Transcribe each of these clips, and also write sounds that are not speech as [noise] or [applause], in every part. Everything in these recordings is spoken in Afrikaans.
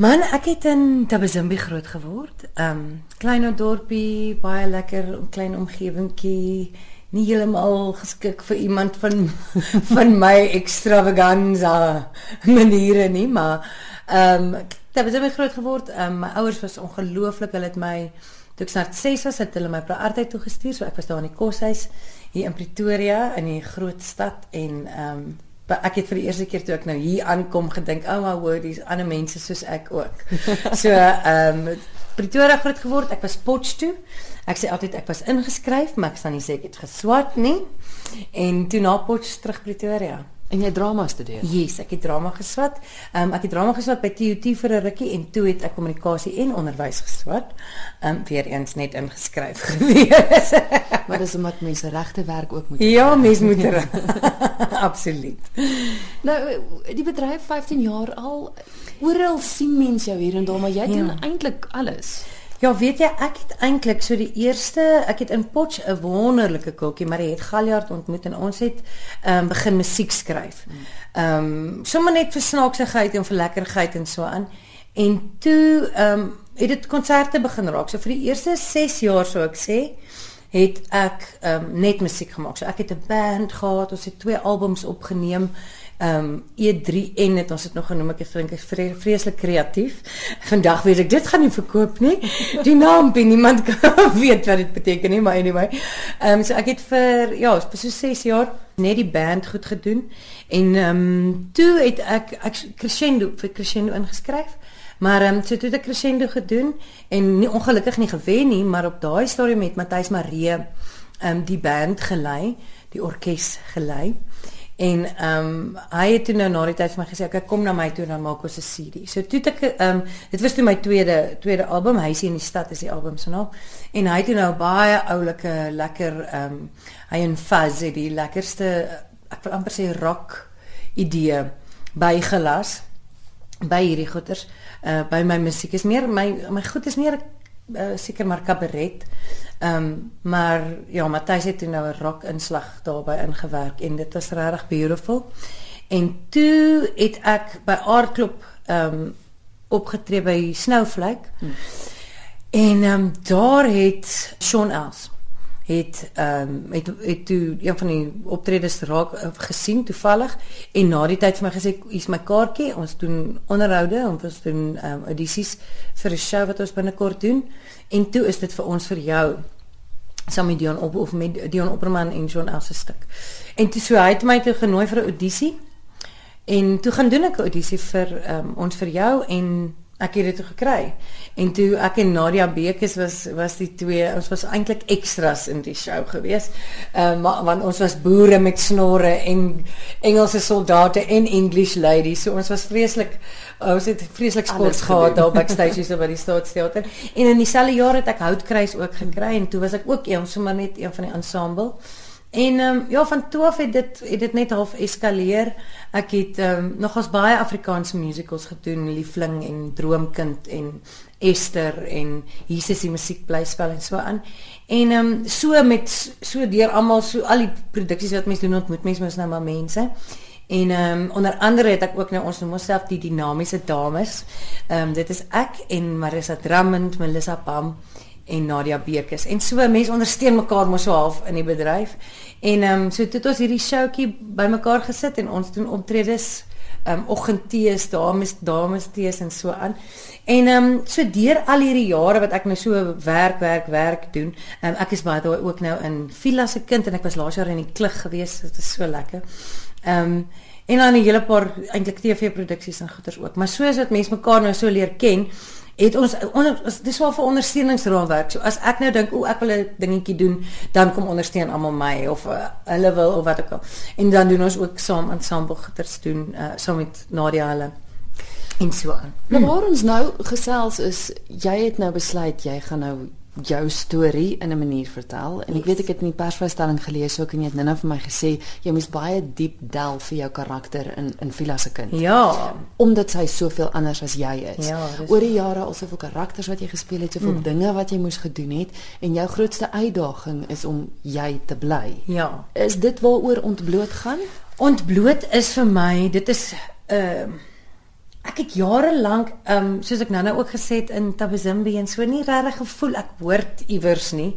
Man, ek het in Tabazimbi groot geword. Um klein dorpie, baie lekker, klein omgewingkie, nie heeltemal geskik vir iemand van [laughs] van my extravaganza maniere nie, maar um Tabazimbi groot geword. Um my ouers was ongelooflik, hulle het my toe ek net 6 was, het hulle my praartyd toe gestuur, so ek was daar in die koshuis hier in Pretoria in die groot stad en um ek het vir die eerste keer toe ek nou hier aankom gedink, "Oh my word, dis ander mense soos ek ook." [laughs] so ehm um, Pretoria groot geword. Ek was Potchefstroom. Ek sê altyd ek was ingeskryf, maar ek staan nie sê ek het geswat nie. En toe na Potchefstroom terug Pretoria. En jy drama studeer? Yes, ek het drama geswat. Ehm um, ek het drama geswat by TUT vir 'n rukkie en toe het ek kommunikasie en onderwys geswat. Ehm um, weer eens net ingeskryf [laughs] gewees. maar dis omdat mense regte werk ook moet Ja, mense moet er. [laughs] Absoluut. Nou die bedryf 15 jaar al oral sien mense jou hier en daar, maar jy ja. doen eintlik alles. Ja, weet jy, ek het eintlik so die eerste, ek het in Potch 'n wonderlike kokkie, maar hy het Galjaard ontmoet en ons het ehm um, begin musiek skryf. Ehm um, sommer net vir snaaksigheid en vir lekkerheid en so aan. En toe ehm um, het dit konserte begin raak. So vir die eerste 6 jaar sou ek sê, het ek um, net musiek gemaak. So ek het 'n band gehad, ons het twee albums opgeneem ehm um, E3 en het ons het nog genoem ek dink ek vre vreeslik kreatief. [laughs] Vandag weet ek dit gaan nie verkoop nie. [laughs] Die naam bin niemand [laughs] weet wat dit beteken nie, maar anyway. Ehm um, so ek het vir ja, so 6 jaar net die band goed gedoen en ehm um, toe het ek ek crescendo vir crescendo ingeskryf. Maar ehm um, so toe het ek crescendo gedoen en nie ongelukkig nie gewen nie, maar op daai stadium met Matthys Maree ehm um, die band gelei, die orkes gelei. En ehm um, hy het toe nou na die tyd vir my gesê ek kom na my toe dan maak ons 'n CD. So toe ek ehm um, dit was toe my tweede tweede album, Huisie in die stad is die album se naam. En hy het toe nou baie oulike lekker ehm um, hy en Fuzz het die lekkerste ek wil amper sê rock idee bygelas by hierdie goeters uh by my musiek is meer my my goed is meer uh, seker maar kabaret. Ehm um, maar ja, Matthys het nou 'n rock inslag daarbey ingewerk en dit was regtig beautiful. En toe het ek by Aardklop ehm um, opgetree by Snowflake. Hmm. En ehm um, daar het Sean Els het ehm um, het het toe een van die optredes raak uh, gesien toevallig en na die tyd vir my gesê hier's my kaartjie ons doen onderhoude ons doen ehm um, audisies vir 'n show wat ons binnekort doen en toe is dit vir ons vir jou saam met Dion op of met Dion Opperman en John Else stuk. En toe so hy het my toe genooi vir 'n audisie. En toe gaan doen ek 'n audisie vir um, ons vir jou en ek het dit toe gekry. En toe ek en Nadia Bekes was was die twee ons was eintlik extras in die show gewees. Ehm um, want ons was boere met snorre en Engelse soldate en English ladies. So ons was vreeslik ons het vreeslik sport gehad daar [laughs] backstage so by die Staatsteater. En in dieselfde jaar het ek Houtkruis ook gekry en toe was ek ook een sommer net een van die ensemble. En ehm um, ja van toe af het dit het dit net half eskaleer. Ek het ehm um, nogals baie Afrikaanse musicals gedoen, Liefling en Droomkind en Esther en Jesus die musiekblyspel en so aan. En ehm um, so met so deur almal so al die produksies wat mense doen ontmoet mense mos nou maar mense. En ehm um, onder andere het ek ook nou ons noem onsself die dinamiese dames. Ehm um, dit is ek en Marissa Drummond, Melissa Pam en Nadia Bekes. En so mense ondersteun mekaar mos so half in die bedryf. En ehm um, so het ons hierdie showtjie bymekaar gesit en ons doen optredes ehm um, oggendtees, dames dames tees en so aan. En ehm um, so deur al hierdie jare wat ek nou so werk werk werk doen, ehm um, ek is baie ook nou in Villa se kind en ek was laas jaar in die klug gewees. Dit is so lekker. Ehm um, en dan 'n hele paar eintlik TV-produksies en goeders ook. Maar soos wat mense mekaar nou so leer ken, het ons onder, dis wel vir ondersteuningsraamwerk. So as ek nou dink o, ek wil 'n dingetjie doen, dan kom ondersteun almal my of uh, hulle wil of wat ook al. En dan doen ons ook saam ensemble goeders doen uh, saam met Nadia hulle en so aan. Nou waar ons nou gesels is, jy het nou besluit jy gaan nou jou storie in 'n manier vertel en ek weet ek het in die persvrystelling gelees ook en jy het nou-nou vir my gesê jy moes baie diep delf vir jou karakter in in Vila se kind. Ja, omdat sy soveel anders as jy is. Ja, Oor die jare al soveel karakters wat jy gespeel het, soveel mm. dinge wat jy moes gedoen het en jou grootste uitdaging is om jy te bly. Ja. Is dit waaroor ontbloot gaan? Ontbloot is vir my, dit is 'n uh, ek het jare lank ehm um, soos ek nou-nou ook gesê het in Tabazimbi en so nie regtig gevoel ek hoort iewers nie.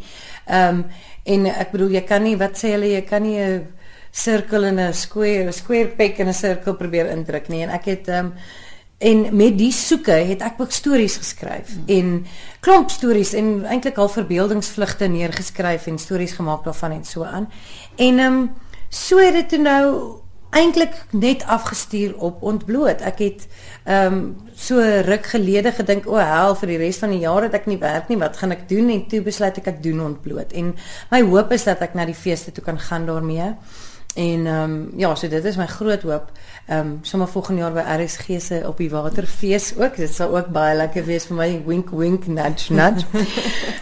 Ehm um, en ek bedoel jy kan nie wat sê hulle jy kan nie 'n sirkel en 'n square, 'n square peg in 'n sirkel probeer indruk nie en ek het ehm um, en met die soeke het ek ook stories geskryf hmm. en klomp stories en eintlik al verbeeldingsvlugte neergeskryf en stories gemaak daarvan en so aan. En ehm um, so het dit nou eintlik net afgestuur op ontbloot. Ek het ehm um, so ruk gelede gedink, o hel vir die res van die jaar het ek nie werk nie, wat gaan ek doen? En toe besluit ek ek doen ontbloot. En my hoop is dat ek na die feeste toe kan gaan daarmee. En ehm um, ja, so dit is my groot hoop. Ehm um, sommer volgende jaar by RSG se op die waterfees ook. Dit sal ook baie lekker wees vir my wink wink nudge nudge. [laughs]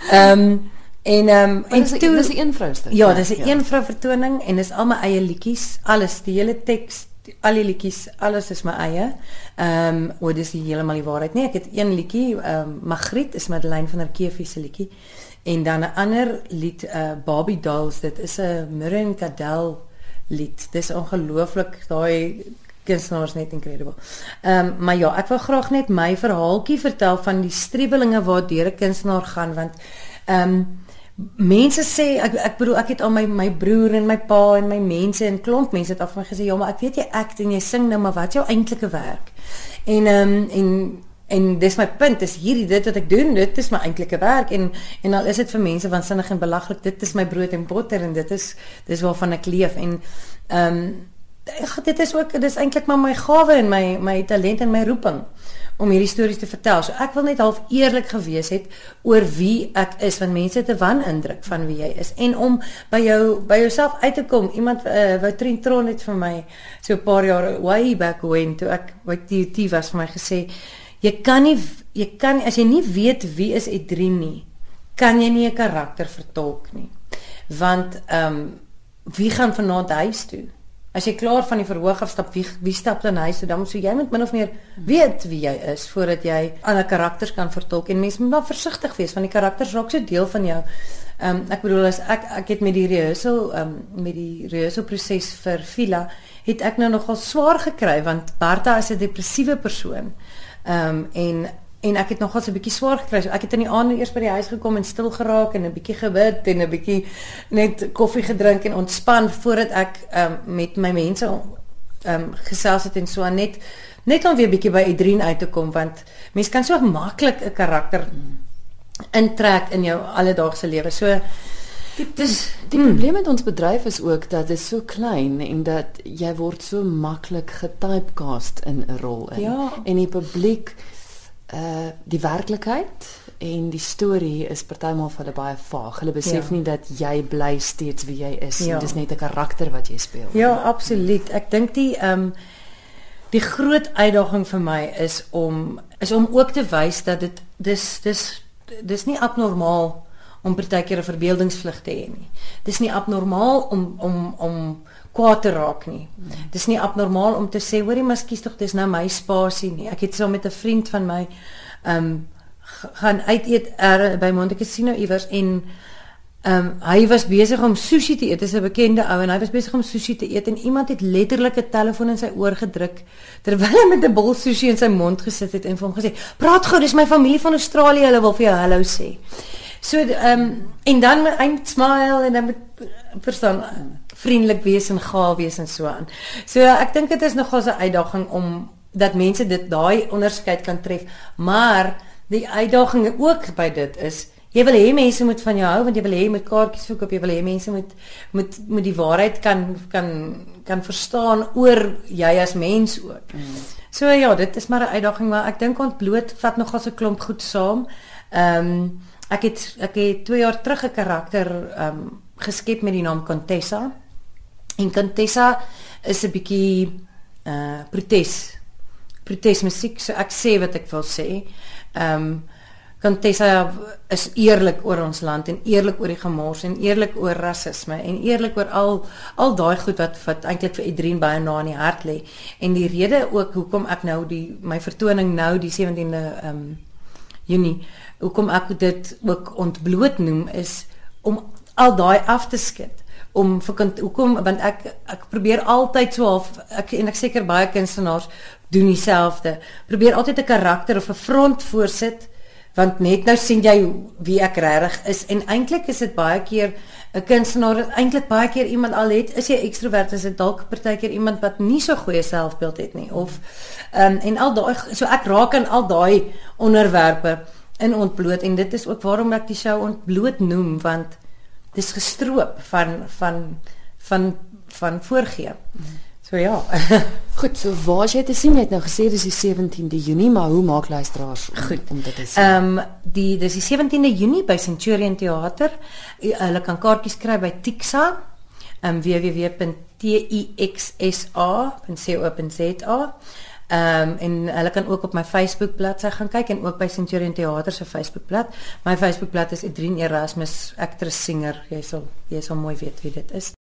Ehm um, En ehm um, en toe dis 'n een vrou stuk. Ja, dis 'n ja. een vrou vertoning en dis al my eie liedjies, alles, die hele teks, al die liedjies, alles is my eie. Ehm um, o, dis die heeltemal die waarheid. Nee, ek het een liedjie, ehm um, Magriet is Madeleine van der Keefie se liedjie. En dan 'n ander lied, uh Barbie Dolls, dit is 'n Mirren Cadell lied. Dis ongelooflik, daai kunstenaars net incredible. Ehm um, maar ja, ek wil graag net my verhaaltjie vertel van die stribbelinge waardeur 'n kunstenaar gaan want ehm um, mense sê ek ek bedoel ek het al my my broer en my pa en my mense en klomp mense het af my gesê ja maar ek weet jy act en jy sing nou maar wat jou eintlike werk? En ehm um, en en dis my punt is hierdie dit wat ek doen dit is my eintlike werk en en al is dit vir mense waansinnig en belaglik dit is my brood en botter en dit is dis waarvan ek leef en ehm um, dit is ook dit is eintlik maar my gawe en my my talent en my roeping om hierdie stories te vertel. So ek wil net half eerlik gewees het oor wie ek is want mense het 'n wanindruk van wie jy is en om by jou by jouself uit te kom. Iemand uh, wat Trintron het vir my so 'n paar jaar way back when toe ek by TUT was vir my gesê jy kan nie jy kan as jy nie weet wie is Edrien nie, kan jy nie 'n karakter vertolk nie. Want ehm um, wie gaan vanaand huis toe? As jy klaar van die verhoog af stap, wie, wie stap dan huis toe? Dan moet jy met min of meer weet wie jy is voordat jy ander karakters kan vertolk en mens moet maar versigtig wees want die karakters raak so deel van jou. Ehm um, ek bedoel as ek ek het met die rehearsal ehm um, met die rehearsal proses vir Villa het ek nou nogal swaar gekry want Bertha is 'n depressiewe persoon. Ehm um, en en ek het nogal so 'n bietjie swaar gekry. So ek het in die aand eers by die huis gekom en stil geraak en 'n bietjie gebid en 'n bietjie net koffie gedrink en ontspan voordat ek um, met my mense ehm um, gesels het en so net net om weer bietjie by Edrien uit te kom want mense kan so maklik 'n karakter intrek in jou alledaagse lewe. So Die, dis die hmm. probleem met ons bedryf is ook dat dit so klein en dat jy word so maklik getypecast in 'n rol in. Ja. En die publiek uh die werklikheid en die storie is partymal vir hulle baie vaag. Hulle besef ja. nie dat jy bly steeds wie jy is ja. en dis net 'n karakter wat jy speel. Ja, absoluut. Ek dink die ehm um, die groot uitdaging vir my is om is om ook te wys dat dit dis dis dis nie abnormaal om partykeer 'n verbeeldingsvlug te hê nie. Dis nie abnormaal om om om kwaad te raak nie. Dis nie abnormaal om te sê hoorie maskies tog dis nou my spasie nie. Ek het saam so met 'n vriend van my ehm um, gaan uit eet er, by Monte Cassino iewers en ehm um, hy was besig om sushi te eet. Dis 'n bekende ou en hy was besig om sushi te eet en iemand het letterlik 'n telefoon in sy oor gedruk terwyl hy met 'n bol sushi in sy mond gesit het en vir hom gesê: "Praat gou, dis my familie van Australië, hulle wil vir jou hallo sê." So ehm um, en dan met 'n smile en dan met verstaan vriendelik wees en gaaf wees en so aan. So ek dink dit is nogal 'n uitdaging om dat mense dit daai onderskeid kan tref, maar die uitdaging ook by dit is jy wil hê mense moet van jou hou want jy wil hê met kaartjies verkoop jy wil hê mense moet moet moet die waarheid kan kan kan verstaan oor jy as mens ook. Mm. So ja, dit is maar 'n uitdaging maar ek dink ontbloot vat nogal so 'n klomp goed saam. Ehm um, ek het ek het 2 jaar terug 'n karakter ehm um, geskep met die naam Contessa. En Contessa is 'n bietjie uh protes. Protesmusiek, so ek sê wat ek wil sê. Ehm um, Contessa is eerlik oor ons land en eerlik oor die gemors en eerlik oor rasisme en eerlik oor al al daai goed wat wat eintlik vir Edrien baie na in die hart lê. En die rede ook hoekom ek nou die my vertoning nou die 17de ehm um, Junie hoekom ek dit ook ontbloot noem is om al daai af te skud om vir kind hoekom? Want ek ek probeer altyd so half ek en ek seker baie kunstenaars doen dieselfde. Probeer altyd 'n karakter of 'n front voorsit want net nou sien jy wie ek regtig is. En eintlik is dit baie keer 'n kunstenaar wat eintlik baie keer iemand al het, is jy ekstrovert, is dit dalk partykeer iemand wat nie so goeie selfbeeld het nie. Of um, en al daai so ek raak aan al daai onderwerpe in ontbloot en dit is ook waarom ek die show ontbloot noem want dis gestroop van van van van voorgee. So ja. [laughs] Goed, so waar jy te sien jy het nou gesê dis die 17de Junie, maar hoe maak luisteraars om, Goed. om dit te sien? Ehm um, die dis die 17de Junie by Centurion Theater. Hulle kan kaartjies kry by Tixa. Um www.tixsa.co.za. Ehm um, en hulle kan ook op my Facebook bladsy gaan kyk en ook by Centurion Theater se Facebook blad. My Facebook blad is Adrien Erasmus, actress singer. Jy sal jy sal mooi weet wie dit is.